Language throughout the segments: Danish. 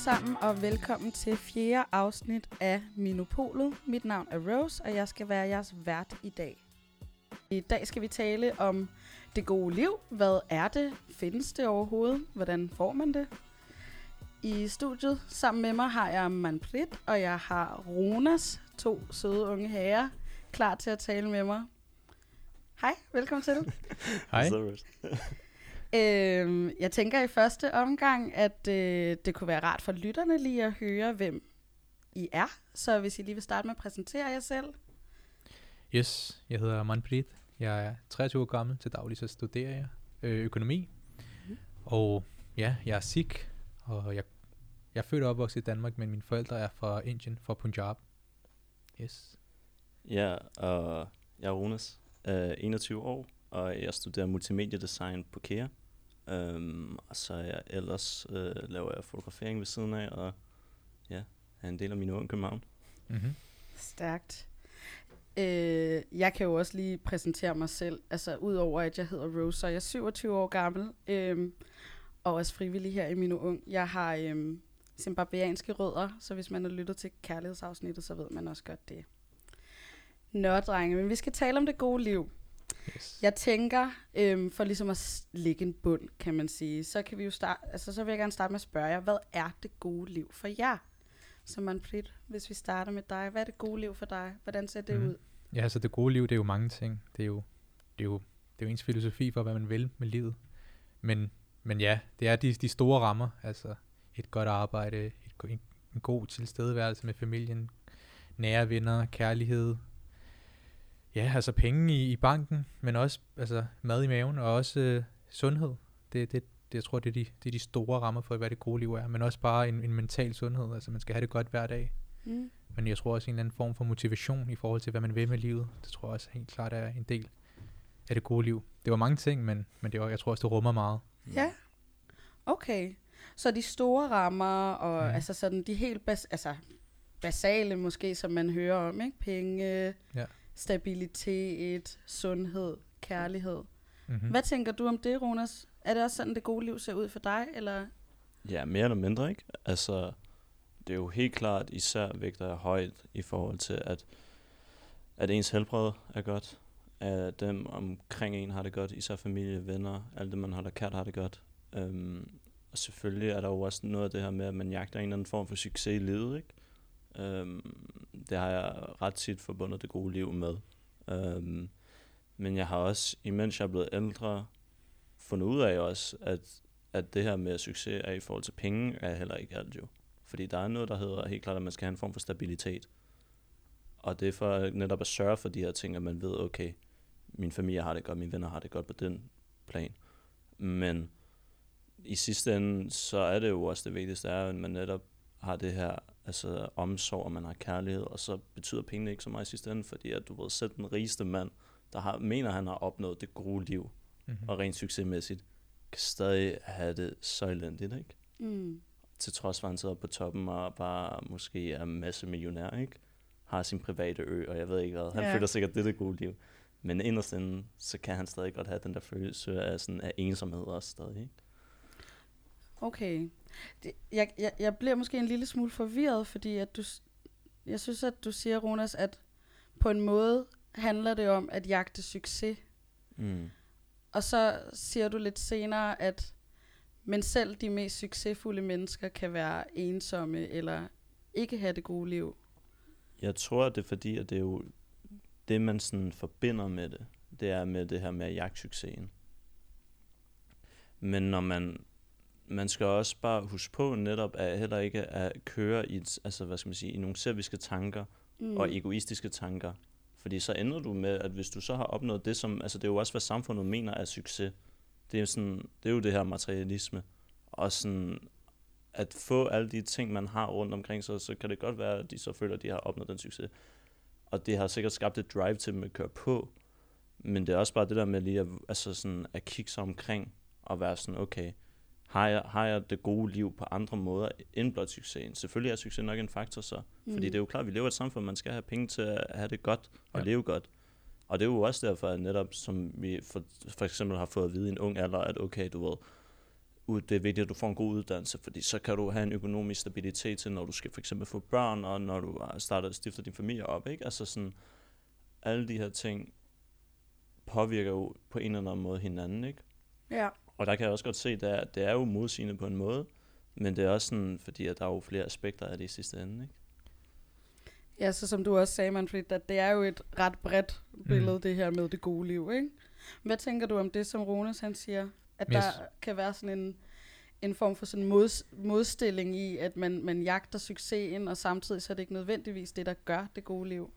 Alle sammen, og velkommen til fjerde afsnit af Minopolet. Mit navn er Rose, og jeg skal være jeres vært i dag. I dag skal vi tale om det gode liv. Hvad er det? Findes det overhovedet? Hvordan får man det? I studiet sammen med mig har jeg Manfred, og jeg har Ronas, to søde unge herrer, klar til at tale med mig. Hej, velkommen til. Hej. Øhm, jeg tænker i første omgang, at øh, det kunne være rart for lytterne lige at høre, hvem I er. Så hvis I lige vil starte med at præsentere jer selv. Yes, jeg hedder Manfred. Jeg er 23 år gammel. Til daglig så studerer jeg øh, økonomi. Mm. Og ja, jeg er Sikh, og jeg, jeg er født og opvokset i Danmark, men mine forældre er fra Indien, fra Punjab. Yes. Ja, og jeg er Ronas, øh, 21 år, og jeg studerer multimediedesign på KEA. Um, og så jeg ellers øh, laver jeg fotografering ved siden af, og ja, er en del af min unge København. Mm-hmm. Stærkt. Øh, jeg kan jo også lige præsentere mig selv. Altså, udover at jeg hedder Rose, så er jeg 27 år gammel, øh, og også frivillig her i min ung. Jeg har øh, zimbabweanske rødder, så hvis man har lyttet til kærlighedsafsnittet, så ved man også godt det. Nå, drenge, men vi skal tale om det gode liv. Yes. Jeg tænker, øhm, for ligesom at lægge en bund, kan man sige, så kan vi jo starte, altså så vil jeg gerne starte med at spørge jer, hvad er det gode liv for jer? Så Manfred, hvis vi starter med dig, hvad er det gode liv for dig? Hvordan ser det Mhm. ud? Ja, altså det gode liv, det er jo mange ting. Det er jo, det er jo, det er jo ens filosofi for, hvad man vil med livet. Men, men ja, det er de, de store rammer. Altså et godt arbejde, et, en, en god tilstedeværelse med familien, nære venner, kærlighed. Ja, altså penge i, i banken, men også altså, mad i maven, og også øh, sundhed. Det, det, det, jeg tror, det er, de, det er de store rammer for, hvad det gode liv er. Men også bare en, en mental sundhed. Altså man skal have det godt hver dag. Mm. Men jeg tror også en eller anden form for motivation i forhold til, hvad man vil med livet. Det tror jeg også helt klart er en del af det gode liv. Det var mange ting, men, men det var, jeg tror også, det rummer meget. Ja, okay. Så de store rammer, og Mhm. altså sådan de helt bas- altså, basale måske, som man hører om, ikke? Penge, Ja. Stabilitet, sundhed, kærlighed. Mm-hmm. Hvad tænker du om det, Ronas? Er det også sådan, det gode liv ser ud for dig, eller? Ja, mere eller mindre, ikke? Altså, det er jo helt klart, især vægter jeg højt i forhold til, at, at ens helbred er godt, at dem omkring en har det godt, især familie, venner, alt det, man holder kært, har det godt. Um, og selvfølgelig er der jo også noget af det her med, at man jagter en eller anden form for succes i livet, ikke? Øhm, det har jeg ret tit forbundet det gode liv med. Øhm, men jeg har også, imens jeg er blevet ældre, fundet ud af også, at at det her med succes er i forhold til penge, er heller ikke alt jo. Fordi der er noget, der hedder helt klart, at man skal have en form for stabilitet. Og det er for netop at sørge for de her ting, at man ved, okay, min familie har det godt, mine venner har det godt på den plan. Men i sidste ende, så er det jo også det vigtigste, er, at man netop har det her altså omsorg, og man har kærlighed, og så betyder pengene ikke så meget i sidste ende, fordi at du ved, selv den rigeste mand, der har, mener, han har opnået det gode liv, Mm-hmm. og rent succesmæssigt, kan stadig have det så elendigt, ikke? Mm. Til trods for, at han sidder på toppen og bare måske er en masse millionær, ikke? Har sin private ø, og jeg ved ikke hvad. Han ja. føler sikkert, det er det gode liv. Men inderst inde, så kan han stadig godt have den der følelse af, sådan, af ensomhed også stadig, ikke? Okay. Det, jeg, jeg, jeg bliver måske en lille smule forvirret, fordi at du, jeg synes, at du siger, Ronas, at på en måde handler det om at jagte succes. Mm. Og så siger du lidt senere, at men selv de mest succesfulde mennesker kan være ensomme eller ikke have det gode liv. Jeg tror, det er fordi, at det er jo det, man sådan forbinder med det. Det er med det her med at jagte succesen. Men når man, man skal også bare huske på netop, at heller ikke at køre i, altså, hvad skal man sige, i nogle selviske tanker mm. og egoistiske tanker. Fordi så ender du med, at hvis du så har opnået det, som, altså det er jo også, hvad samfundet mener er succes. Det er, sådan, det er jo det her materialisme. Og sådan, at få alle de ting, man har rundt omkring sig, så kan det godt være, at de så føler, at de har opnået den succes. Og det har sikkert skabt et drive til dem at køre på. Men det er også bare det der med lige at, altså sådan, at kigge sig omkring og være sådan, okay, har jeg, har jeg det gode liv på andre måder end blot succesen? Selvfølgelig er succes nok en faktor så. Mm. Fordi det er jo klart, at vi lever i et samfund, man skal have penge til at have det godt og Ja. leve godt. Og det er jo også derfor, at netop som vi for, for eksempel har fået at vide i en ung alder, at okay, du ved, det er vigtigt, at du får en god uddannelse, fordi så kan du have en økonomisk stabilitet til, når du skal for eksempel få børn, og når du og stifter din familie op, ikke? Altså sådan, alle de her ting påvirker jo på en eller anden måde hinanden, ikke? Ja. Og der kan jeg også godt se, at det er jo modsigende på en måde, men det er også sådan, fordi at der er jo flere aspekter af det i sidste ende, ikke? Ja, så som du også sagde, Manfred, at det er jo et ret bredt billede, mm. det her med det gode liv, ikke? Hvad tænker du om det, som Rones han siger? At jeg der kan være sådan en, en form for sådan mod, modstilling i, at man, man jagter succesen, og samtidig så er det ikke nødvendigvis det, der gør det gode liv.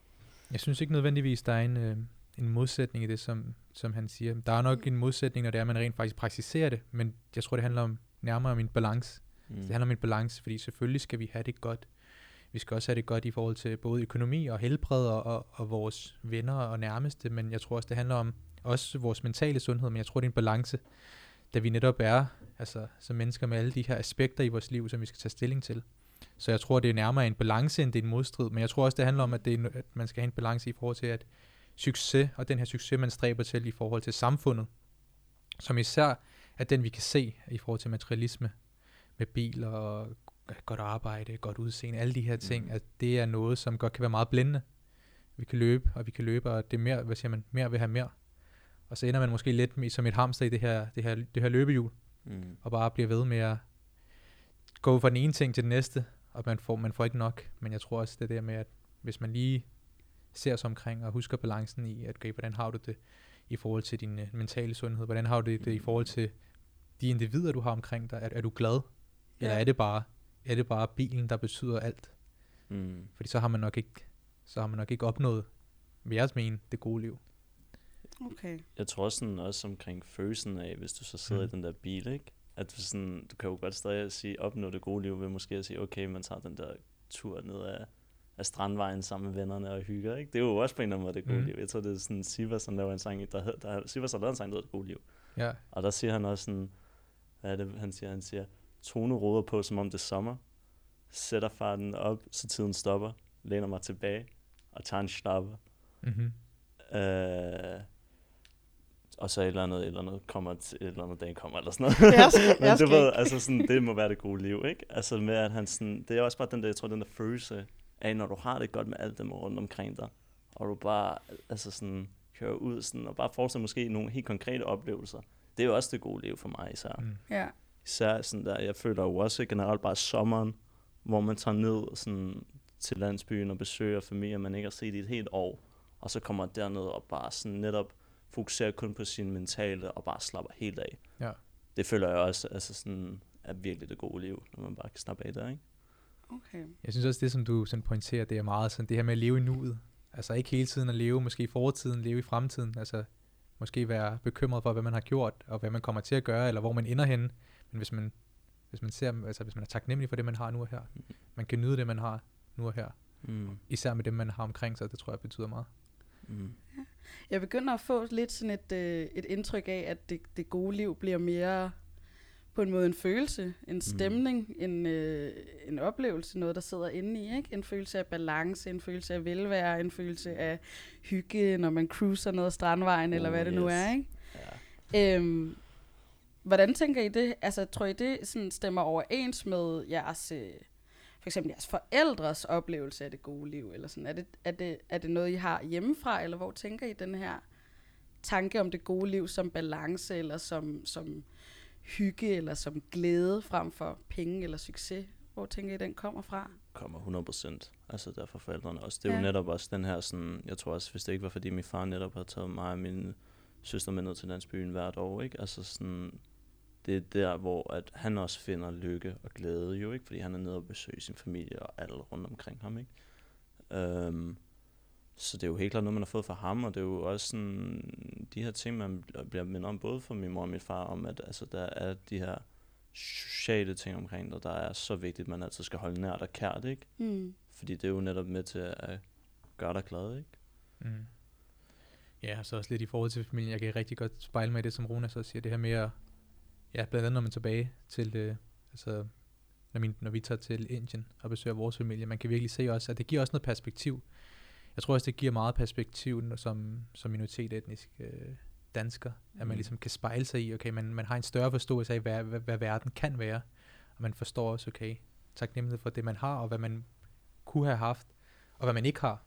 Jeg synes ikke nødvendigvis, der er en, øh, en modsætning i det, som, som han siger. Der er nok en modsætning, når det er, at man rent faktisk praktiserer det, men jeg tror, det handler om nærmere om en balance. Mm. Det handler om en balance, fordi selvfølgelig skal vi have det godt. Vi skal også have det godt i forhold til både økonomi og helbred og, og, og vores venner og nærmeste, men jeg tror også, det handler om også vores mentale sundhed, men jeg tror, det er en balance, da vi netop er altså, som mennesker med alle de her aspekter i vores liv, som vi skal tage stilling til. Så jeg tror, det er nærmere en balance, end det er en modstrid, men jeg tror også, det handler om, at, det er, at man skal have en balance i forhold til, at succes, og den her succes, man stræber til i forhold til samfundet, som især er den, vi kan se i forhold til materialisme, med biler og godt arbejde, godt udseende, alle de her ting, Mhm. at det er noget, som godt kan være meget blændende. Vi kan løbe, og vi kan løbe, og det er mere, hvad siger man, mere vil have mere. Og så ender man måske lidt med, som et hamster i det her, det her, det her løbehjul, Mm. og bare bliver ved med at gå fra den ene ting til den næste, og man får, man får ikke nok. Men jeg tror også, det der med, at hvis man lige ser sig omkring og husker balancen i, at okay, hvordan har du det i forhold til din uh, mentale sundhed, hvordan har du det, det i forhold til de individer, du har omkring dig, er, er du glad, eller Ja. er det bare er det bare bilen, der betyder alt? Mm. Fordi så har man nok ikke, så har man nok ikke opnået, vil jeg mene, det gode liv. Okay. Jeg tror også sådan også omkring følelsen af, hvis du så sidder mm. I den der bil, ikke? At du, sådan, du kan jo godt stadig sige, opnå det gode liv ved måske at sige, okay, man tager den der tur ned af, af strandvejen sammen med vennerne og hygger, ikke? Det er jo også på en eller anden måde det gode Mhm. liv. Jeg tror, det er sådan Sivas, som laver en sang, der, hed- der, Sivas har lavet en sang, der hedder det gode liv. Ja, Og der siger han også sådan, hvad er det, han siger? Han siger, tone råder på, som om det er sommer. Sætter farten op, så tiden stopper. Læner mig tilbage og tager en slapper. mm-hmm. Øh, og så et eller andet, et eller andet kommer til, et eller andet dag kommer, eller sådan noget. Jeg skal- Men jeg du ved, altså sådan, det må være det gode liv, ikke? Altså med, at han sådan, det er også bare den der, jeg tror, den der følelse af, når du har det godt med alt dem rundt omkring dig, og du bare, altså sådan, kører ud sådan, og bare får sig måske nogle helt konkrete oplevelser. Det er jo også det gode liv for mig især. mm. Ja. Især sådan der, jeg føler jo også generelt bare sommeren, hvor man tager ned sådan til landsbyen og besøger familier, man ikke har set i et helt år, og så kommer derned og bare sådan netop fokuserer kun på sin mentale og bare slapper helt af. Ja. Det føler jeg også altså sådan, er virkelig det gode liv, når man bare kan slappe af der, ikke? Okay. Jeg synes også, det som du sådan pointerer, det er meget sådan det her med at leve i nuet. Altså ikke hele tiden at leve, måske i fortiden, leve i fremtiden. Altså måske være bekymret for, hvad man har gjort, og hvad man kommer til at gøre, eller hvor man ender henne. Men hvis man, hvis man ser, altså hvis man er taknemmelig for det, man har nu og her, man kan nyde det, man har nu og her. Mm. Især med dem, man har omkring sig, det tror jeg betyder meget. Mm. Jeg begynder at få lidt sådan et, øh, et indtryk af, at det, det gode liv bliver mere på en måde en følelse, en stemning, mm. en, øh, en oplevelse, noget der sidder inde i, ikke? En følelse af balance, en følelse af velvære, en følelse af hygge, når man cruiser ned ad strandvejen, oh, eller hvad det nu yes. er, ikke? Ja. Øhm, hvordan tænker I det? Altså, tror I det sådan stemmer overens med jeres, øh, for eksempel jeres forældres oplevelse af det gode liv? Eller sådan? Er, det, er, det, er det noget, I har hjemmefra, eller hvor tænker I den her tanke om det gode liv som balance, eller som, som hygge, eller som glæde frem for penge eller succes? Hvor tænker I, den kommer fra? kommer 100%. Altså der fra forældrene også. Det er ja. Jo netop også den her sådan, jeg tror også, hvis det ikke var fordi min far netop havde taget mig og min søster med ned til landsbyen hvert år, ikke? Altså sådan, det er der, hvor at han også finder lykke og glæde jo, ikke? Fordi han er nede og besøger sin familie og alle rundt omkring ham, ikke? Um, så det er jo helt klart noget, man har fået fra ham, og det er jo også sådan, de her ting, man bl- bliver mindet om, både fra min mor og min far, om at altså, der er de her sociale ting omkring dig, der er så vigtigt, at man altid skal holde nært og kært, ikke? Hmm. Fordi det er jo netop med til at gøre dig glad, ikke? Mm. Ja, så også lidt i forhold til familien. Jeg kan rigtig godt spejle mig i det, som Rona så siger. Det her med at, ja, blandt andet når man er tilbage til, øh, altså, når, min, når vi tager til Indien og besøger vores familie, man kan virkelig se også, at det giver også noget perspektiv. Jeg tror også, det giver meget perspektiv som, som minoritet etnisk øh, dansker. At man Mm. ligesom kan spejle sig i, okay, man, man har en større forståelse af, hvad, hvad, hvad verden kan være. Og man forstår også, okay, taknemmelighed for det, man har, og hvad man kunne have haft, og hvad man ikke har.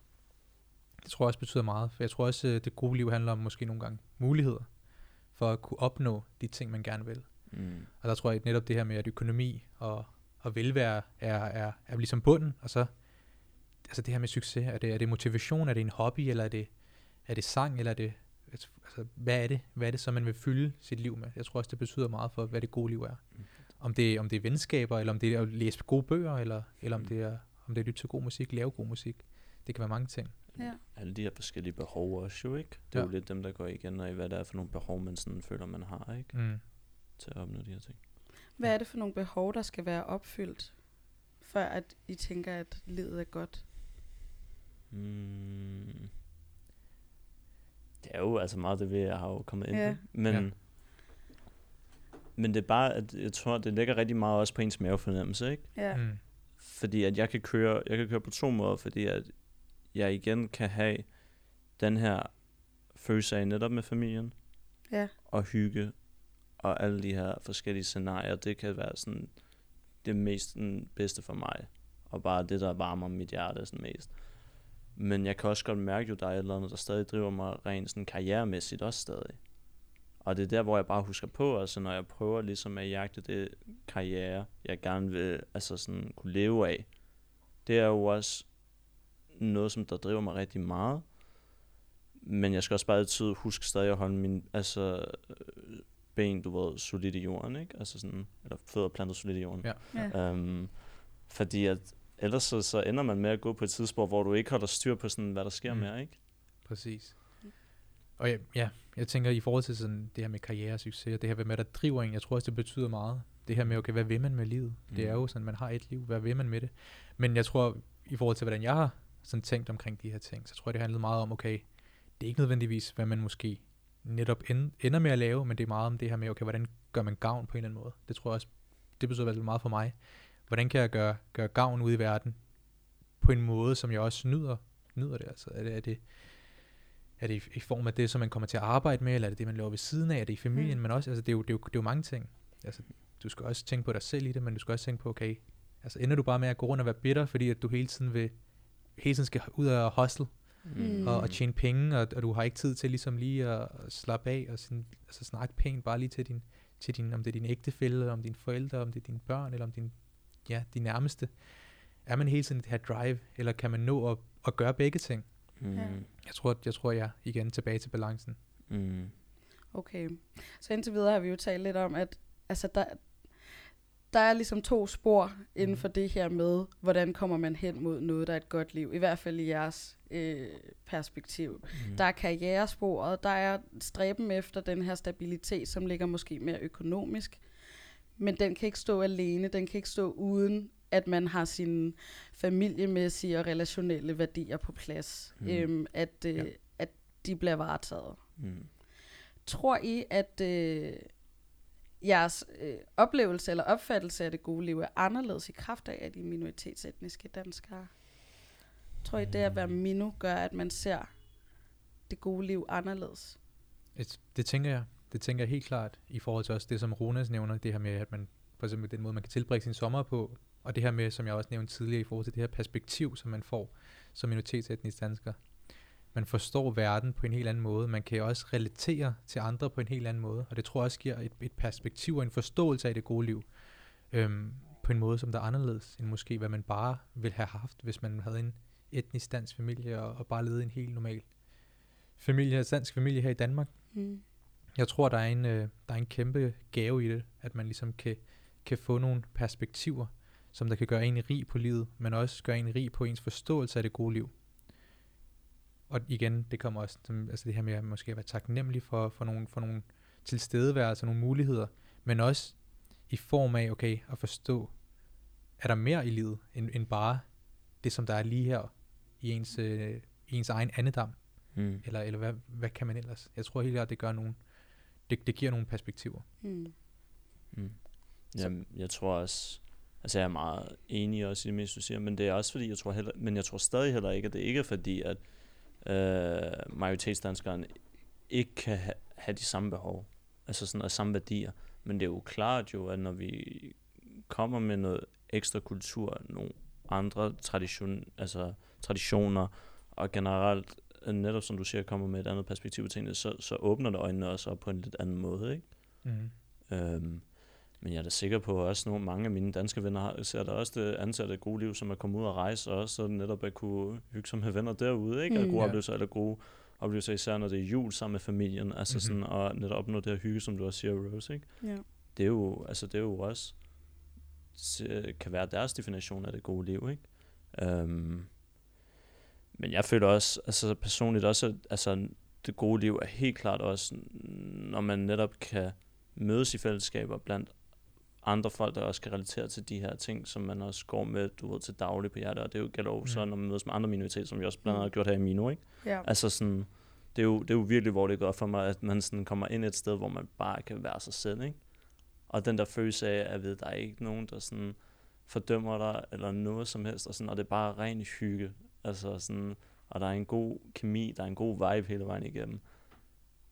Det tror jeg også betyder meget, for jeg tror også, øh, det gode liv handler om måske nogle gange muligheder for at kunne opnå de ting, man gerne vil. Mm. Og der tror jeg at netop det her med, at økonomi og, og velvære er, er, er ligesom bunden, og så altså det her med succes, er det, er det motivation, er det en hobby, eller er det, er det sang, eller er det, altså, hvad er det, hvad er det så, man vil fylde sit liv med? Jeg tror også, det betyder meget for, hvad det gode liv er. Mm. Om det, om det er venskaber, eller om det er at læse gode bøger, eller, eller om Mm. det er om det er at lytte til god musik, lave god musik. Det kan være mange ting. Ja. Alle de her forskellige behov også jo, ikke? Det er Ja. jo lidt dem, der går igen, og i hvad det er for nogle behov, man sådan føler, man har, ikke? Mm. Til at opnå de her ting. Hvad er det for nogle behov, der skal være opfyldt, før at I tænker, at livet er godt? Mm. Det er jo altså meget det, vi har jo kommet ind Ja. på. Men, Ja. men det er bare, at jeg tror, det ligger rigtig meget også på ens mavefornemmelse, ikke? Ja. Mm. Fordi at jeg kan køre, jeg kan køre på to måder, fordi at jeg igen kan have den her følelse af netop med familien, Ja. og hygge, og alle de her forskellige scenarier, det kan være sådan det mest den bedste for mig, og bare det, der varmer mit hjerte sådan mest. Men jeg kan også godt mærke, at der er et eller andet, der stadig driver mig rent sådan karrieremæssigt også stadig. Og det er der, hvor jeg bare husker på, altså når jeg prøver ligesom at jagte det karriere, jeg gerne vil altså sådan kunne leve af, det er jo også noget, som der driver mig rigtig meget. Men jeg skal også bare altid huske stadig at holde min altså, ben, du ved, solid i jorden, ikke? Altså sådan, eller fødder plantet solid i jorden. Ja. ja. Um, fordi at ellers så, så ender man med at gå på et tidspunkt, hvor du ikke holder styr på sådan, hvad der sker Mm. med, ikke? Præcis. Og ja, ja, jeg tænker i forhold til sådan det her med karriere og succes, og det her med, der driver en, jeg tror også, det betyder meget. Det her med, okay, hvad vil man med livet? Mm. Det er Mm. jo sådan, man har et liv, hvad vil man med det? Men jeg tror, i forhold til, hvordan jeg har sådan tænkt omkring de her ting, så tror jeg, det handlede meget om, okay, det er ikke nødvendigvis, hvad man måske netop end, ender med at lave, men det er meget om det her med, okay, hvordan gør man gavn på en eller anden måde? Det tror jeg også, det betyder i hvert fald meget for mig. Hvordan kan jeg gøre, gøre gavn ude i verden på en måde, som jeg også nyder, nyder det? Altså, er det, er det, er det i, i form af det, som man kommer til at arbejde med, eller er det det, man laver ved siden af? Er det i familien? Mm. Men også, altså, det, er jo, det, er jo, det er jo mange ting. Altså, du skal også tænke på dig selv i det, men du skal også tænke på, okay, altså ender du bare med at gå rundt og være bitter, fordi at du hele tiden vil, hele tiden skal ud og hustle, Mm. og, og tjene penge, og, og du har ikke tid til ligesom lige at, at slappe af, og sådan, altså snakke pænt bare lige til din, til din, om det er din ægtefælle, om dine forældre, om det er dine børn, eller om din, ja, de nærmeste. Er man hele tiden det her drive, eller kan man nå at, at gøre begge ting? Mm. Jeg tror, jeg tror, jeg er igen tilbage til balancen. Mm. Okay. Så indtil videre har vi jo talt lidt om, at altså, der, der er ligesom to spor inden Mhm. for det her med, hvordan kommer man hen mod noget, der er et godt liv. I hvert fald i jeres øh, perspektiv. Mm. Der er karrieresporet, der er stræben efter den her stabilitet, som ligger måske mere økonomisk. Men den kan ikke stå alene, den kan ikke stå uden, at man har sine familiemæssige og relationelle værdier på plads. Mm. Mm. Øhm, at, øh, Ja. at de bliver varetaget. Mm. Tror I, at øh, jeres øh, oplevelse eller opfattelse af det gode liv er anderledes i kraft af, at I er minoritetsetniske danskere? Tror I, det at være mino gør, at man ser det gode liv anderledes? Et, det tænker jeg. Det tænker jeg helt klart i forhold til også det, som Ronas nævner, det her med, at man for eksempel den måde, man kan tilbringe sin sommer på, og det her med, som jeg også nævnte tidligere, i forhold til det her perspektiv, som man får som minoritetsetnisk dansker. Man forstår verden på en helt anden måde. Man kan også relatere til andre på en helt anden måde, og det tror jeg også giver et, et perspektiv og en forståelse af det gode liv, øhm, på en måde, som der er anderledes, end måske hvad man bare ville have haft, hvis man havde en etnisk dansk familie, og, og bare levede en helt normal familie, dansk familie her i Danmark. Mm. Jeg tror, der er en, øh, der er en kæmpe gave i det, at man ligesom kan, kan få nogle perspektiver, som der kan gøre en rig på livet, men også gøre en rig på ens forståelse af det gode liv. Og igen, det kommer også som, altså det her med at måske at være taknemmelig for, for, nogle, for nogle tilstedeværelser, nogle muligheder, men også i form af, okay, at forstå, er der mere i livet, end, end bare det, som der er lige her i ens, øh, i ens egen andedam, Mm. eller, eller hvad, hvad kan man ellers? Jeg tror helt klart, det gør nogle, det, det giver nogle perspektiver. Mm. Mm. Jamen, jeg tror også, altså jeg er meget enig også i det meste, du siger, men det er også fordi, jeg tror heller, men jeg tror stadig heller ikke, at det ikke er fordi, at øh, majoritetsdanskeren ikke kan ha- have de samme behov, altså sådan, og samme værdier. Men det er jo klart jo, at når vi kommer med noget ekstra kultur, nogle andre tradition, altså traditioner, og generelt, netop som du siger, kommer med et andet perspektiv på tingene, så, så åbner det øjnene også op på en lidt anden måde, ikke? Mm. Øhm, men jeg er da sikker på, at også nogle, mange af mine danske venner har, ser der også det ansatte af gode liv, som er kommet ud og rejse, og også netop at kunne hygge sig med venner derude, ikke? Mm, eller gode ja. oplevelser, eller gode oplevelser, især når det er jul sammen med familien, altså Mhm. sådan, og netop opnå det her hygge, som du også siger, Rose, ikke? Ja. Det er jo, altså det er jo også, kan være deres definition af det gode liv, ikke? Øhm, men jeg føler også, altså personligt også, at altså, det gode liv er helt klart også, når man netop kan mødes i fællesskaber blandt andre folk, der også kan relatere til de her ting, som man også går med, du ved, til daglig på hjertet, og det er jo gælder jo så, Mm. når man mødes med andre minoriteter, som vi også blandt andet Mm. har gjort her i Mino, ikke? Ja. Altså sådan, det er, jo, det er jo virkelig, hvor det går for mig, at man sådan kommer ind et sted, hvor man bare kan være sig selv, ikke? Og den der følelse af, at ved, der er ikke nogen, der sådan fordømmer dig, eller noget som helst, og, sådan, og det er bare ren hygge. Altså sådan, og der er en god kemi, der er en god vibe hele vejen igennem.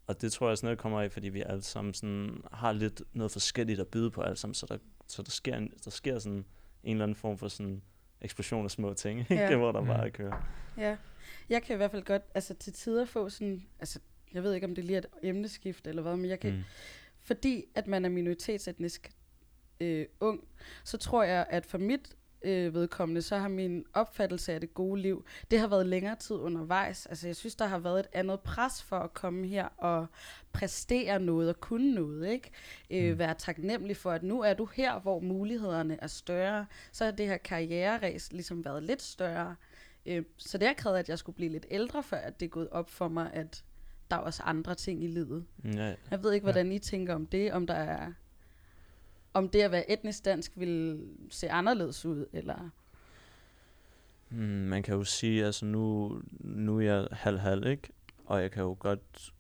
Og det tror jeg sådan noget kommer af, fordi vi alle sammen sådan, har lidt noget forskelligt at byde på alle sammen, så der, så der, sker, en, der sker sådan en eller anden form for sådan eksplosion af små ting, ikke? Ja. hvor der Mm. bare kører. Ja, jeg kan i hvert fald godt, altså til tider få sådan, altså jeg ved ikke om det lige er et emneskift eller hvad, men jeg kan, mm. Mm. fordi at man er minoritetsetnisk øh, ung, så tror jeg, at for mit øh, vedkommende, så har min opfattelse af det gode liv, det har været længere tid undervejs. Altså jeg synes, der har været et andet pres for at komme her og præstere noget og kunne noget, ikke? Øh, Mm. Være taknemmelig for, at nu er du her, hvor mulighederne er større. Så har det her karriereræs ligesom været lidt større. Øh, så det har krævet, at jeg skulle blive lidt ældre, før at det er gået op for mig, at der er også andre ting i livet. Ja, ja. Jeg ved ikke, Ja. hvordan I tænker om det, om der er om det at være etnisk dansk vil se anderledes ud, eller... Mm, man kan jo sige, altså nu, nu er jeg halv-halv, ikke? Og jeg kan jo godt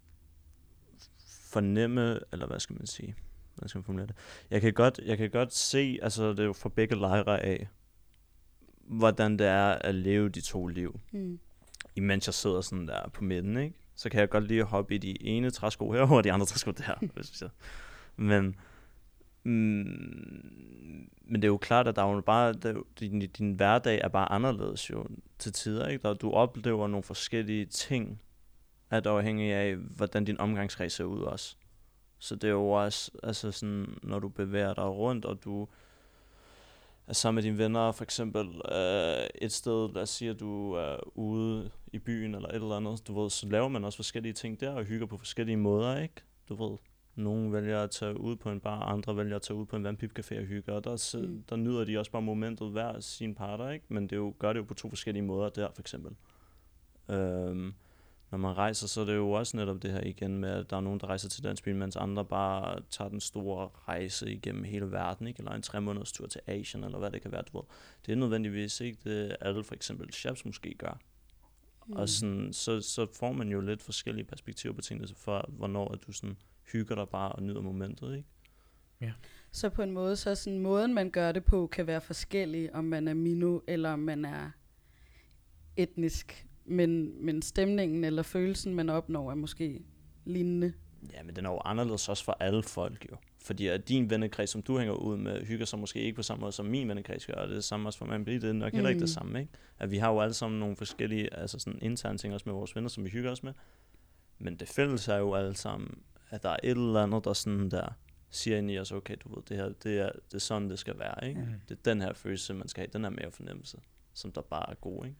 fornemme, eller hvad skal man sige? Hvad skal man formulere det? Jeg kan godt, jeg kan godt se, altså det er jo for begge lejre af, hvordan det er at leve de to liv. Hmm. Imens jeg sidder sådan der på midten, ikke? Så kan jeg godt lige hoppe i de ene træsko her, og de andre træsko der, hvis vi siger. Men, mm, men det er jo klart, at der er jo bare, er jo, din, din hverdag er bare anderledes jo til tider, ikke? Der, du oplever nogle forskellige ting, at afhængig af, hvordan din omgangskreds ser ud også. Så det er jo også, altså sådan, når du bevæger dig rundt, og du er sammen med dine venner, for eksempel øh, et sted, lad os sige, at du er ude i byen eller et eller andet, du ved, så laver man også forskellige ting der, og hygger på forskellige måder, ikke? Du ved, nogle vælger at tage ud på en bar, andre vælger at tage ud på en vandpipcafé og hygge, og der, Mm. der nyder de også bare momentet hver sin parter, ikke? Men det er jo, gør det jo på to forskellige måder der, for eksempel. Øhm, når man rejser, så er det jo også netop det her igen med, at der er nogen, der rejser til landsbyen, mens andre bare tager den store rejse igennem hele verden, ikke? eller en tre måneders tur til Asien, eller hvad det kan være, du ved. Det er nødvendigvis ikke det, alle for eksempel chefs måske gør. Mm. Og sådan, så, så får man jo lidt forskellige perspektiver på tingene, for hvornår at du sådan hygger dig bare og nyder momentet, ikke? Så på en måde, så sådan måden, man gør det på, kan være forskellig, om man er mino, eller om man er etnisk. Men, men stemningen eller følelsen, man opnår, er måske lignende. Ja, men den er jo anderledes også for alle folk jo. Fordi at din vennekreds, som du hænger ud med, hygger sig måske ikke på samme måde, som min vennekreds gør, og det er det samme også for mig, det er nok heller ikke Mm. det samme, ikke? At vi har jo alle sammen nogle forskellige, altså sådan interne ting også med vores venner, som vi hygger os med. Men det fælles er jo alle sammen, at der er et eller andet, der sådan der siger ind i os, okay, du ved, det her, det er, det er sådan, det skal være, ikke? Mm. Det er den her følelse, man skal have, den her mere fornemmelse, som der bare er god, ikke?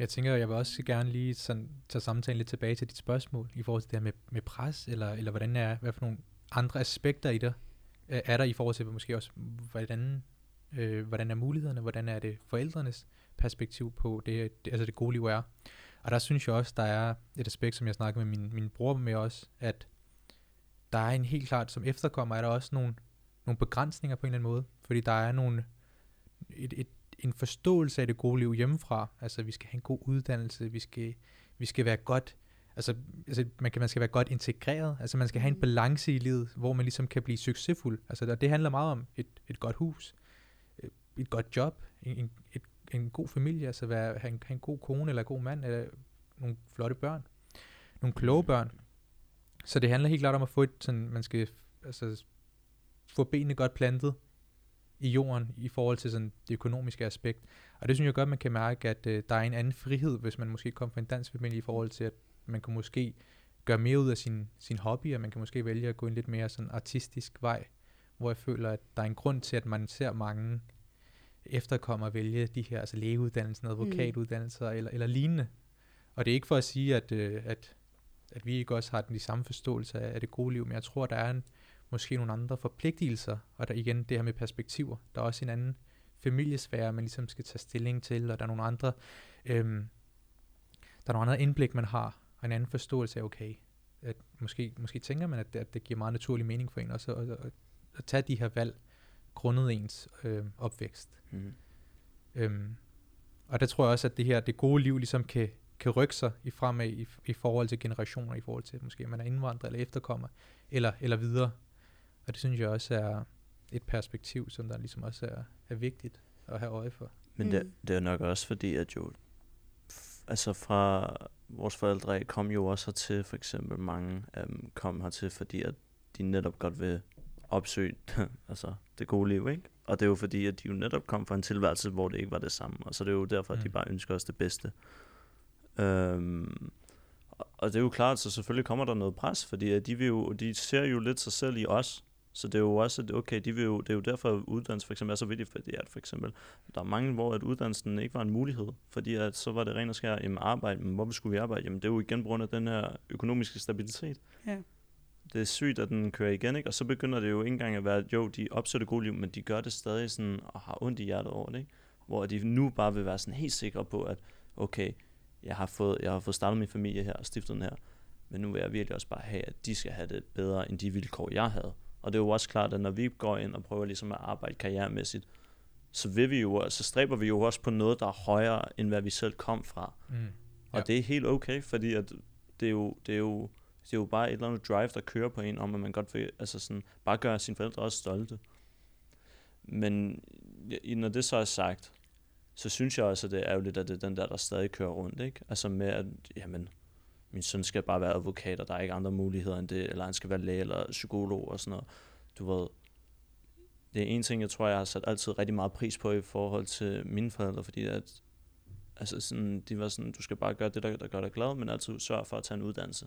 Jeg tænker, jeg vil også gerne lige sådan, tage samtalen lidt tilbage til dit spørgsmål, i forhold til det her med, med pres, eller, eller hvordan er, hvad for nogle andre aspekter i det, øh, er der i forhold til måske også, hvordan, øh, hvordan er mulighederne, hvordan er det forældrenes perspektiv på det, det, altså det gode liv er. Og der synes jeg også, der er et aspekt, som jeg snakker med min, min bror med også, at der er en helt klart, som efterkommer, er der også nogle, nogle begrænsninger på en eller anden måde, fordi der er nogle, et, et, en forståelse af det gode liv hjemmefra. Altså, vi skal have en god uddannelse, vi skal, vi skal være godt, altså, altså man, kan, man skal være godt integreret, altså man skal have en Mm. balance i livet, hvor man ligesom kan blive succesfuld. Altså, der, det handler meget om et, et godt hus, et godt job, en, et, en god familie, altså være, have, en, have en god kone eller en god mand, eller nogle flotte børn, nogle kloge børn. Så det handler helt klart om at få et, sådan, man skal altså, få benene godt plantet i jorden i forhold til sådan det økonomiske aspekt. Og det synes jeg godt, man kan mærke, at øh, der er en anden frihed, hvis man måske kommer fra en dansk familie i forhold til, at man kan måske gøre mere ud af sin, sin hobby, og man kan måske vælge at gå en lidt mere sådan artistisk vej, hvor jeg føler, at der er en grund til, at man ser mange efterkommere vælge de her, altså lægeuddannelser, advokatuddannelser mm. eller, eller lignende. Og det er ikke for at sige, at, øh, at, at vi ikke også har den de samme forståelse af, af det gode liv, men jeg tror, der er en, måske nogle andre forpligtelser, og der igen det her med perspektiver. Der er også en anden familiesfære, man ligesom skal tage stilling til, og der er nogle andre, øhm, der er nogle andre indblik, man har, og en anden forståelse af, okay, at måske, måske tænker man, at det, at det giver meget naturlig mening for en også at, at, at tage de her valg, grundet ens øh, opvækst. Mm. Øhm, og der tror jeg også, at det her, det gode liv ligesom kan, kan rykke sig i fremad i, i forhold til generationer, i forhold til, at måske man er indvandrer eller efterkommer, eller, eller videre. Og det synes jeg også er et perspektiv, som der ligesom også er, er vigtigt at have øje for. Men mm. det, det er nok også fordi, at jo, altså fra vores forældre kom jo også hertil, for eksempel mange af dem kom hertil, fordi at de netop godt vil opsøge altså det gode liv, ikke? Og det er jo fordi, at de jo netop kom fra en tilværelse, hvor det ikke var det samme. Og så er det jo derfor, at de mm. bare ønsker os det bedste. Øhm, og det er jo klart, så selvfølgelig kommer der noget pres, fordi at de, vil jo, de ser jo lidt sig selv i os. Så det er jo også, at okay, de vil jo, det er jo derfor, at uddannelse for eksempel er så vigtigt, fordi at for eksempel, der er mange, hvor at uddannelsen ikke var en mulighed, fordi at så var det rent og skær, jamen arbejde, men hvorfor skulle vi arbejde? Jamen det er jo igen på grund af den her økonomiske stabilitet. Ja. Det er sygt, at den kører igen, ikke? Og så begynder det jo ikke engang at være, at jo, de opsætter gode liv, men de gør det stadig sådan, og har ondt i hjertet over det, ikke? Hvor de nu bare vil være sådan helt sikre på, at okay, jeg har fået, jeg har fået startet min familie her og stiftet den her, men nu vil jeg virkelig også bare have, at de skal have det bedre end de vilkår, jeg havde. Og det er jo også klart, at når vi går ind og prøver ligesom at arbejde karrieremæssigt, så vil vi jo, så stræber vi jo også på noget, der er højere, end hvad vi selv kom fra. Mm. Ja. Og det er helt okay, fordi at det er jo, det er jo, det er jo bare et eller andet drive, der kører på en, om at man godt vil, altså sådan, bare gøre sine forældre også stolte. Men når det så er sagt, så synes jeg også, at det er ærgerligt, at det er den der, der stadig kører rundt, ikke? Altså med, at, jamen, min søn skal bare være advokat, og der er ikke andre muligheder end det, eller han skal være læge eller psykolog og sådan noget. Du ved, det er en ting, jeg tror, jeg har sat altid rigtig meget pris på i forhold til mine forældre, fordi at, altså sådan, de var sådan, du skal bare gøre det, der, der gør dig glad, men altid sørge for at tage en uddannelse.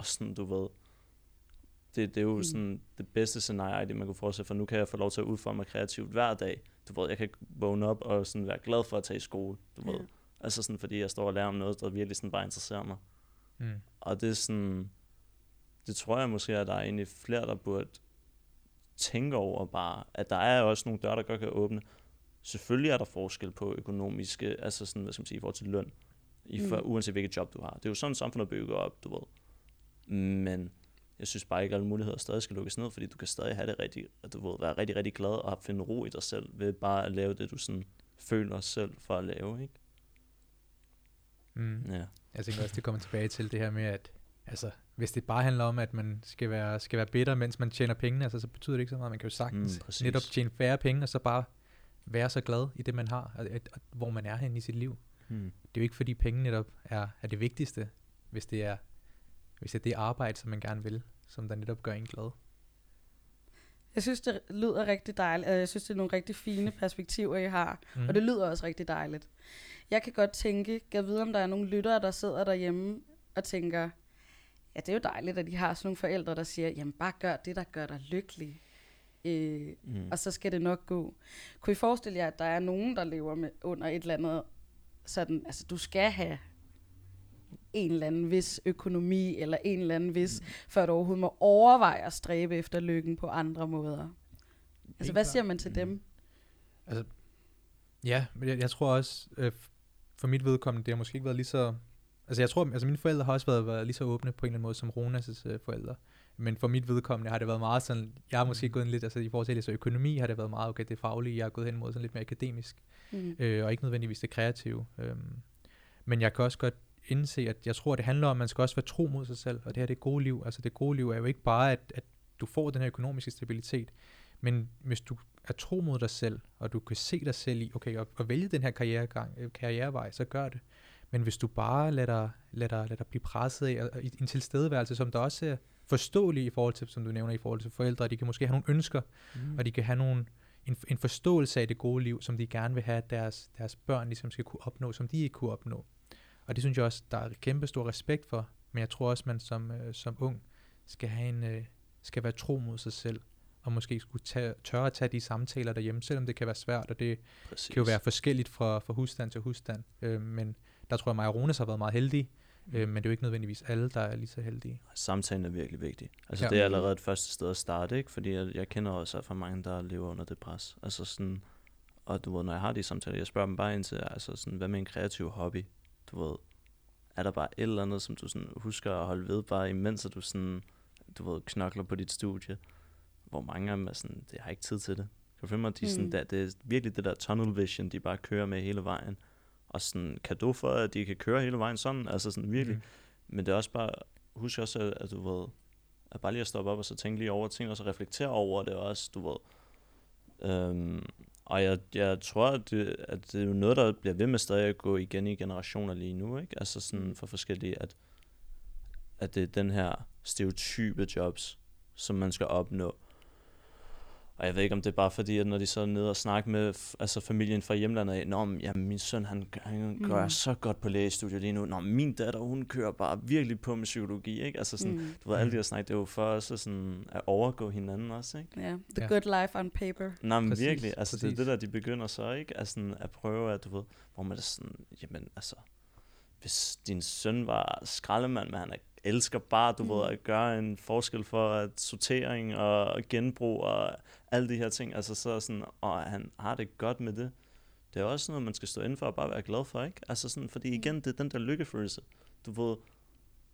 Og sådan, du ved, det, det er jo mm. sådan det bedste scenarie, det man kunne forestille, for nu kan jeg få lov til at udforme mig kreativt hver dag. Du ved, jeg kan vågne op og sådan være glad for at tage i skole, du ja. ved. Altså sådan, fordi jeg står og lærer om noget, der virkelig sådan bare interesserer mig. Mm. Og det er sådan, det tror jeg måske, at der er egentlig flere, der burde tænke over bare, at der er også nogle døre, der godt kan åbne. Selvfølgelig er der forskel på økonomiske, altså sådan, hvad skal man sige, i forhold til løn, i for, mm. uanset hvilket job du har. Det er jo sådan, samfundet bygger op, du ved. Men jeg synes bare ikke, at alle muligheder stadig skal lukkes ned, fordi du kan stadig have det rigtig, at du ved, være rigtig, rigtig glad og finde ro i dig selv, ved bare at lave det, du sådan føler selv for at lave, ikke? Mm. Ja. Jeg tænker også, det kommer tilbage til det her med, at altså, hvis det bare handler om, at man skal være, skal være bitter, mens man tjener penge, altså, så betyder det ikke så meget. Man kan jo sagtens mm, netop tjene færre penge, og så bare være så glad i det, man har, og, og, og hvor man er hen i sit liv. Mm. Det er jo ikke, fordi penge netop er, er det vigtigste, hvis det er hvis det er det arbejde, som man gerne vil, som der netop gør en glad. Jeg synes, det lyder rigtig dejligt, og jeg synes, det er nogle rigtig fine perspektiver, I har. Mm. Og det lyder også rigtig dejligt. Jeg kan godt tænke, jeg ved, om der er nogle lyttere, der sidder derhjemme og tænker, ja, det er jo dejligt, at de har sådan nogle forældre, der siger, jamen bare gør det, der gør dig lykkelig. Øh, mm. Og så skal det nok gå. Kunne I forestille jer, at der er nogen, der lever med under et eller andet sådan, altså du skal have en eller anden vis økonomi, eller en eller anden vis, mm. før du overhovedet må overveje at stræbe efter lykken på andre måder. Altså, hvad siger man til mm. dem? Altså, ja, men jeg, jeg tror også, øh, for mit vedkommende, det har måske ikke været lige så... Altså, jeg tror, altså mine forældre har også været, været lige så åbne på en eller anden måde som Ronas' øh, forældre. Men for mit vedkommende har det været meget sådan, jeg har måske mm. gået en lidt, altså i forhold til så økonomi har det været meget, okay, det faglige, jeg har gået hen mod sådan lidt mere akademisk, mm. øh, og ikke nødvendigvis det kreative. Øhm, men jeg kan også godt indse, at jeg tror, det handler om, at man skal også være tro mod sig selv, og det her det gode liv. Altså det gode liv er jo ikke bare, at, at du får den her økonomiske stabilitet, men hvis du er tro mod dig selv, og du kan se dig selv i, okay, at, at vælge den her karrieregang, øh, karrierevej, så gør det. Men hvis du bare lader dig, lader dig, lader dig blive presset af, og, i en tilstedeværelse, som der også er forståelige i forhold til, som du nævner, i forhold til forældre. De kan måske have nogle ønsker, mm. og de kan have nogle, en, en forståelse af det gode liv, som de gerne vil have, at deres, deres børn ligesom skal kunne opnå, som de ikke kunne opnå. Og det synes jeg også, der er kæmpe stor respekt for. Men jeg tror også, man som, øh, som ung skal, have en, øh, skal være tro mod sig selv, og måske skulle tage, tørre at tage de samtaler derhjemme, selvom det kan være svært, og det Præcis. kan jo være forskelligt fra, fra husstand til husstand. Øh, men der tror jeg, Maja Rones har været meget heldig, mm. øh, men det er jo ikke nødvendigvis alle, der er lige så heldige. Samtalen er virkelig vigtig. Altså ja. det er allerede et første sted at starte, ikke? fordi jeg, jeg kender også for mange, der lever under det pres. Altså sådan, og du ved, når jeg har de samtaler, jeg spørger dem bare ind til, altså sådan, hvad med en kreativ hobby? Du ved, er der bare et eller andet, som du sådan husker at holde ved, bare imens du sådan, du ved, knokler på dit studie? Hvor mange af dem er sådan, det har ikke tid til det. Kan du finde mig, de mm. sådan, der, det er virkelig det der tunnel vision, de bare kører med hele vejen. Og sådan kado for, at de kan køre hele vejen sådan, altså sådan virkelig. Mm. Men det er også bare, husk også, at, at du ved, at bare lige at stoppe op og så tænke lige over ting, og så reflektere over det også, du ved. Øhm, og jeg, jeg tror, at det, at det er jo noget, der bliver ved med stadig at gå igen i generationer lige nu, ikke? Altså sådan mm. for forskellige, at, at det er den her stereotype jobs, som man skal opnå. Og jeg ved ikke, om det er bare fordi, at når de så er nede og snakker med altså familien fra hjemlandet af, Nå, ja, min søn, han, han mm. gør så godt på lægestudiet lige nu. Nå, min datter, hun kører bare virkelig på med psykologi, ikke? Altså sådan, mm. du ved, alle de her snak, det er jo for os sådan at overgå hinanden også, ikke? Ja, yeah. the yeah. good life on paper. Nej, men præcis, virkelig, altså præcis. det er det der, de begynder så, ikke? Altså at prøve, at du ved, hvor man er sådan, jamen altså, hvis din søn var skraldemand, men han er elsker bare, du mm. ved, at gøre en forskel for at sortering og genbrug og alle de her ting, altså så sådan, og han har det godt med det. Det er også noget, man skal stå inden for og bare være glad for, ikke? Altså sådan, fordi mm. igen, det er den der lykkefølelse. Du ved,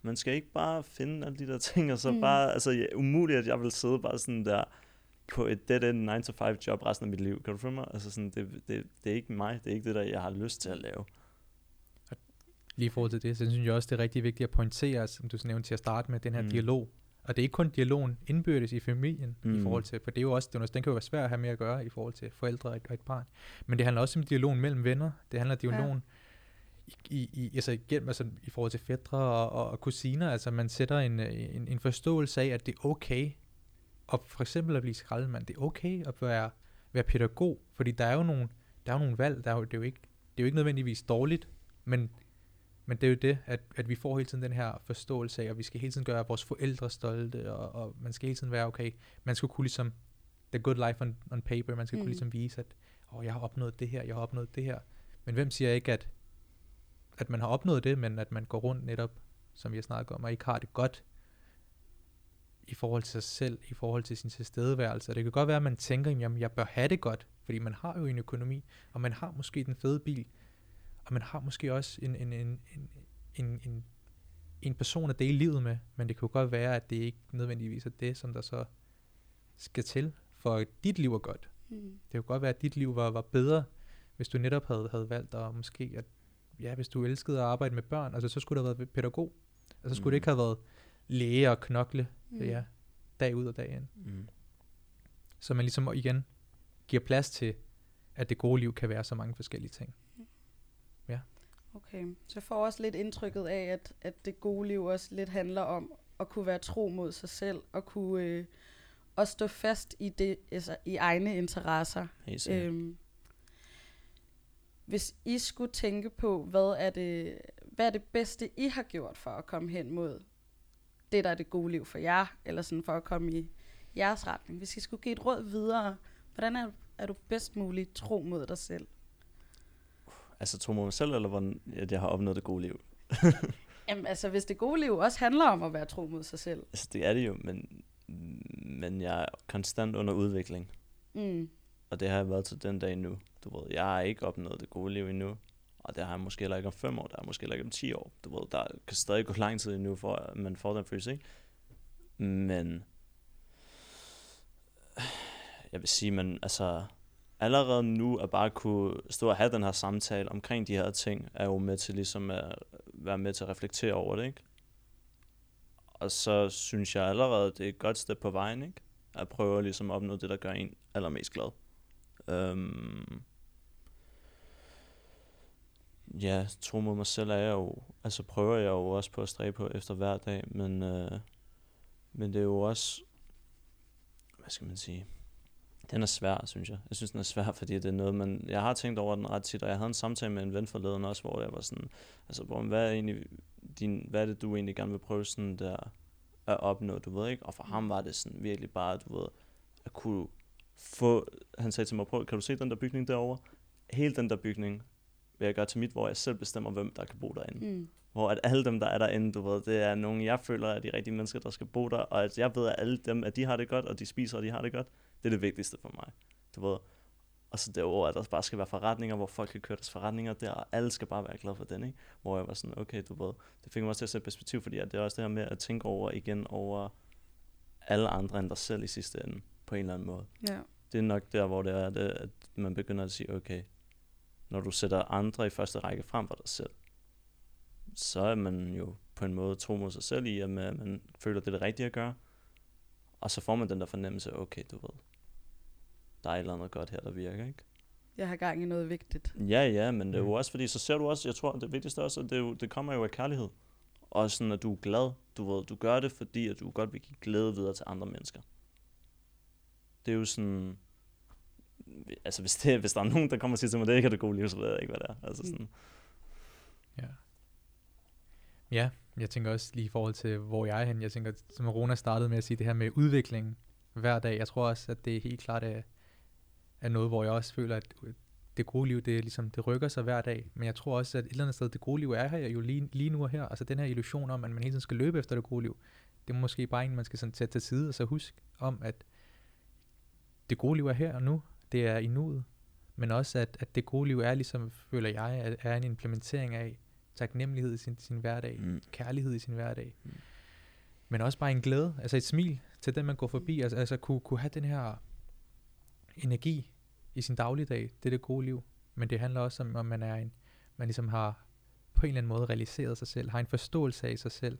man skal ikke bare finde alle de der ting, og så mm. bare, altså ja, umuligt, at jeg vil sidde bare sådan der på et dead end 9-to-5 job resten af mit liv. Kan du følge mig? Altså sådan, det, det, det er ikke mig, det er ikke det der, jeg har lyst til at lave lige i forhold til det, så synes jeg også, det er rigtig vigtigt at pointere, som du nævnte til at starte med, den her mm. dialog. Og det er ikke kun dialogen indbyrdes i familien, mm. i forhold til, for det er jo også, det, den kan jo være svært at have med at gøre i forhold til forældre og et, og et barn. Men det handler også om dialogen mellem venner. Det handler om dialogen ja. i, i, altså igen, altså i forhold til fædre og, og, og kusiner. Altså man sætter en, en, en forståelse af, at det er okay og for eksempel at blive skraldemand. Det er okay at være, være pædagog, fordi der er jo nogle, der er jo nogle valg, der er jo, det, er jo ikke, det er jo ikke nødvendigvis dårligt, men men det er jo det, at, at vi får hele tiden den her forståelse af, at vi skal hele tiden gøre vores forældre stolte, og, og man skal hele tiden være, okay, man skal kunne ligesom, the good life on, on paper, man skal mm. kunne ligesom vise, at oh, jeg har opnået det her, jeg har opnået det her. Men hvem siger ikke, at, at man har opnået det, men at man går rundt netop, som vi har snakket om, og ikke har det godt i forhold til sig selv, i forhold til sin tilstedeværelse. Og det kan godt være, at man tænker, jamen jeg bør have det godt, fordi man har jo en økonomi, og man har måske den fede bil, og man har måske også en, en, en, en, en, en, en person at dele livet med, men det kan jo godt være, at det ikke nødvendigvis er det, som der så skal til, for at dit liv er godt. Mm. Det kan godt være, at dit liv var, var bedre, hvis du netop havde, havde valgt at måske, at ja, hvis du elskede at arbejde med børn, altså så skulle du have været pædagog. Altså så skulle mm. det ikke have været læge og knokle, mm. ja, dag ud og dag ind. Mm. Så man ligesom igen giver plads til, at det gode liv kan være så mange forskellige ting. Okay, så jeg får også lidt indtrykket af, at, at det gode liv også lidt handler om at kunne være tro mod sig selv, og kunne øh, også stå fast i, det, altså, i egne interesser. Øhm, hvis I skulle tænke på, hvad er, det, hvad er det bedste, I har gjort for at komme hen mod det, der er det gode liv for jer, eller sådan for at komme i jeres retning. Hvis I skulle give et råd videre, hvordan er, er du bedst muligt tro mod dig selv? Altså tro mig selv, eller hvordan at jeg har opnået det gode liv? Jamen altså, hvis det gode liv også handler om at være tro mod sig selv. Altså det er det jo, men, men jeg er konstant under udvikling. Mm. Og det har jeg været til den dag nu. Du ved, jeg har ikke opnået det gode liv endnu. Og det har jeg måske heller ikke om fem år, der er måske heller ikke om ti år. Du ved, der kan stadig gå lang tid endnu, for at man får den følelse, ikke? Men jeg vil sige, man, altså, allerede nu at bare kunne stå og have den her samtale omkring de her ting, er jo med til ligesom at være med til at reflektere over det, ikke? Og så synes jeg allerede, det er et godt step på vejen, ikke? At prøve ligesom opnå det, der gør en allermest glad. Um, ja, tro mod mig selv er jeg jo, altså prøver jeg jo også på at stræbe på efter hver dag, men, øh, Men det er jo også, hvad skal man sige, den er svær, synes jeg. Jeg synes, den er svær, fordi det er noget, man... Jeg har tænkt over den ret tit, og jeg havde en samtale med en ven forleden også, hvor jeg var sådan, altså, hvor, hvad er, egentlig din, hvad er det, du egentlig gerne vil prøve sådan der at opnå, du ved ikke? Og for ham var det sådan virkelig bare, du ved, at kunne få... Han sagde til mig, prøv, kan du se den der bygning derovre? Hele den der bygning vil jeg gøre til mit, hvor jeg selv bestemmer, hvem der kan bo derinde. Mm. Hvor at alle dem, der er derinde, du ved, det er nogen, jeg føler er de rigtige mennesker, der skal bo der, og at jeg ved, at alle dem, at de har det godt, og de spiser, og de har det godt, det er det vigtigste for mig. Du ved, og så derover, at der bare skal være forretninger, hvor folk kan køre deres forretninger der, og alle skal bare være glade for den, ikke? Hvor jeg var sådan, okay, du ved, det fik mig også til at sætte perspektiv, fordi det er også det her med at tænke over igen over alle andre end dig selv i sidste ende, på en eller anden måde. Ja. Det er nok der, hvor det er, det, at man begynder at sige, okay, når du sætter andre i første række frem for dig selv, så er man jo på en måde tro mod sig selv i, at man, man føler, det er det rigtige at gøre. Og så får man den der fornemmelse, okay, du ved, der er et eller andet godt her, der virker, ikke? Jeg har gang i noget vigtigt. Ja, ja, men det er jo Mm. også, fordi så ser du også, jeg tror, det vigtigste også, at det, jo, det kommer jo af kærlighed. Og sådan, at du er glad, du ved, du gør det, fordi at du godt vil give glæde videre til andre mennesker. Det er jo sådan, altså hvis, det, hvis der er nogen, der kommer og siger til mig, det ikke er det gode liv, så ved jeg ikke, hvad det er. Altså Mm. sådan, Ja. Ja, jeg tænker også lige i forhold til, hvor jeg er hen. Jeg tænker, som Rona startede med at sige, det her med udvikling hver dag. Jeg tror også, at det helt klart er, er noget, hvor jeg også føler, at øh, det gode liv, det, er ligesom, det rykker sig hver dag. Men jeg tror også, at et eller andet sted, det gode liv er her jo lige, lige nu og her. Altså den her illusion om, at man hele tiden skal løbe efter det gode liv. Det er måske bare en, man skal sådan tage til side og så huske om, at det gode liv er her og nu. Det er i nuet. Men også, at, at det gode liv er ligesom, føler jeg, er en implementering af taknemmelighed i sin, sin hverdag, mm, kærlighed i sin hverdag. Mm. Men også bare en glæde, altså et smil til den, man går forbi. Altså, altså kunne, kunne have den her energi i sin dagligdag. Det er det gode liv. Men det handler også om, om man er en, man ligesom har på en eller anden måde realiseret sig selv, har en forståelse af sig selv.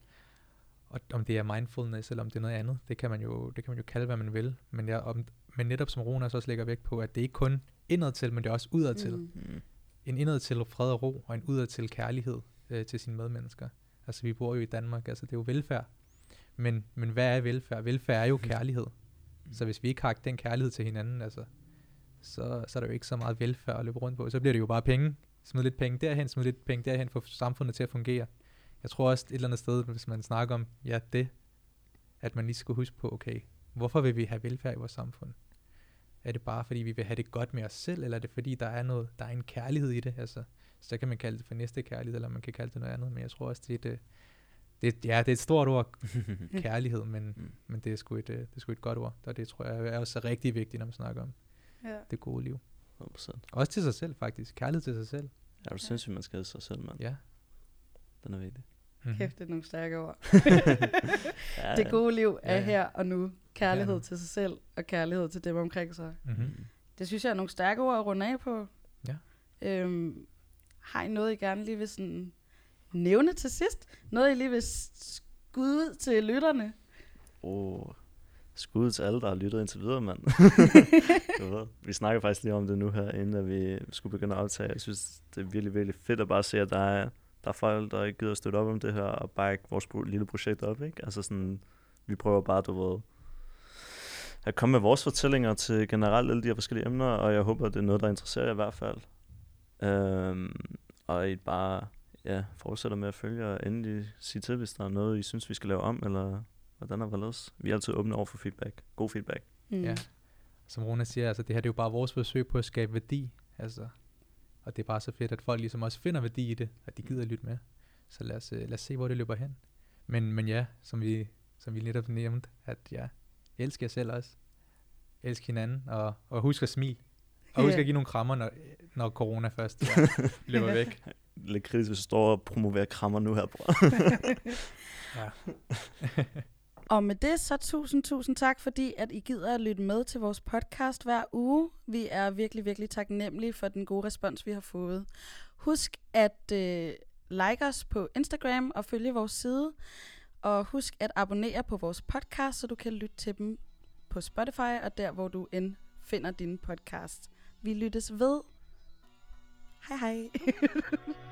Og om det er mindfulness, eller om det er noget andet, det kan man jo, det kan man jo kalde, hvad man vil. Men, jeg, om, men netop som Ronas også lægger vægt på, at det ikke kun indad til, men det er også udad til. Mm. Mm, En indad til fred og ro, og en udad til kærlighed øh, til sine medmennesker. Altså vi bor jo i Danmark, altså det er jo velfærd. Men, men hvad er velfærd? Velfærd er jo kærlighed. Så hvis vi ikke har den kærlighed til hinanden, altså, så, så er der jo ikke så meget velfærd at løbe rundt på. Så bliver det jo bare penge. Smid lidt penge derhen, smid lidt penge derhen, for samfundet til at fungere. Jeg tror også et eller andet sted, hvis man snakker om, ja det, at man lige skulle huske på, okay, hvorfor vil vi have velfærd i vores samfund? Er det bare fordi, vi vil have det godt med os selv, eller er det fordi, der er noget, der er en kærlighed i det? Altså, så kan man kalde det for næste kærlighed, eller man kan kalde det noget andet, men jeg tror også, det er et, øh, det, er- ja, det er et stort ord, kærlighed, men, Mm. men det, er sgu et, øh, det er sgu et godt ord, og det tror jeg er også rigtig vigtigt, når man snakker om Ja. det gode liv. 100%. Også til sig selv, faktisk. Kærlighed til sig selv. Er du sindssygt, man skal sig selv, mand. Ja. Den er vigtig. Mm-hmm. Kæft, det er nogle stærke ord. Ja, Det gode liv er Ja, ja. her og nu. Kærlighed Ja. til sig selv, og kærlighed til dem omkring sig. Mm-hmm. Det synes jeg er nogle stærke ord at runde af på. Ja. Øhm, har I noget, I gerne lige vil sådan nævne til sidst? Noget, I lige vil skud ud til lytterne? Oh, skud til alle, der har lyttet indtil videre, mand. du ved, vi snakker faktisk lige om det nu her, inden at vi skulle begynde at optage. Jeg synes, det er virkelig, virkelig fedt at bare se, at der er, der er folk, der ikke gider at støtte op om det her, og bakke vores pro- lille projekt op, ikke? Altså sådan, vi prøver bare, du ved, at komme med vores fortællinger til generelt alle de her forskellige emner, og jeg håber, det er noget, der interesserer jer i hvert fald. Øhm, og I bare, ja, fortsætter med at følge, og endelig sige til, hvis der er noget, I synes, vi skal lave om, eller hvordan er hvorledes. Vi er altid åbne over for feedback. God feedback. Mm. Ja. Som Rona siger, altså det her det er jo bare vores forsøg på at skabe værdi. Altså, og det er bare så fedt, at folk ligesom også finder værdi i det, at de gider at lytte med. Så lad os, øh, lad os se, hvor det løber hen. Men, men ja, som vi, som vi netop nævnte, at ja, elsk jer selv også. Elsk hinanden, og, og husk at smile. Og husk at give nogle krammer, når, når corona først ja, løber væk. Lidt kritisk, hvis du står og promoverer krammer nu her, bror. Ja. Og med det, så tusind, tusind tak, fordi at I gider at lytte med til vores podcast hver uge. Vi er virkelig, virkelig taknemmelige for den gode respons, vi har fået. Husk at øh, like os på Instagram og følge vores side. Og husk at abonnere på vores podcast, så du kan lytte til dem på Spotify og der, hvor du end finder din podcast. Vi lyttes ved. Hej hej.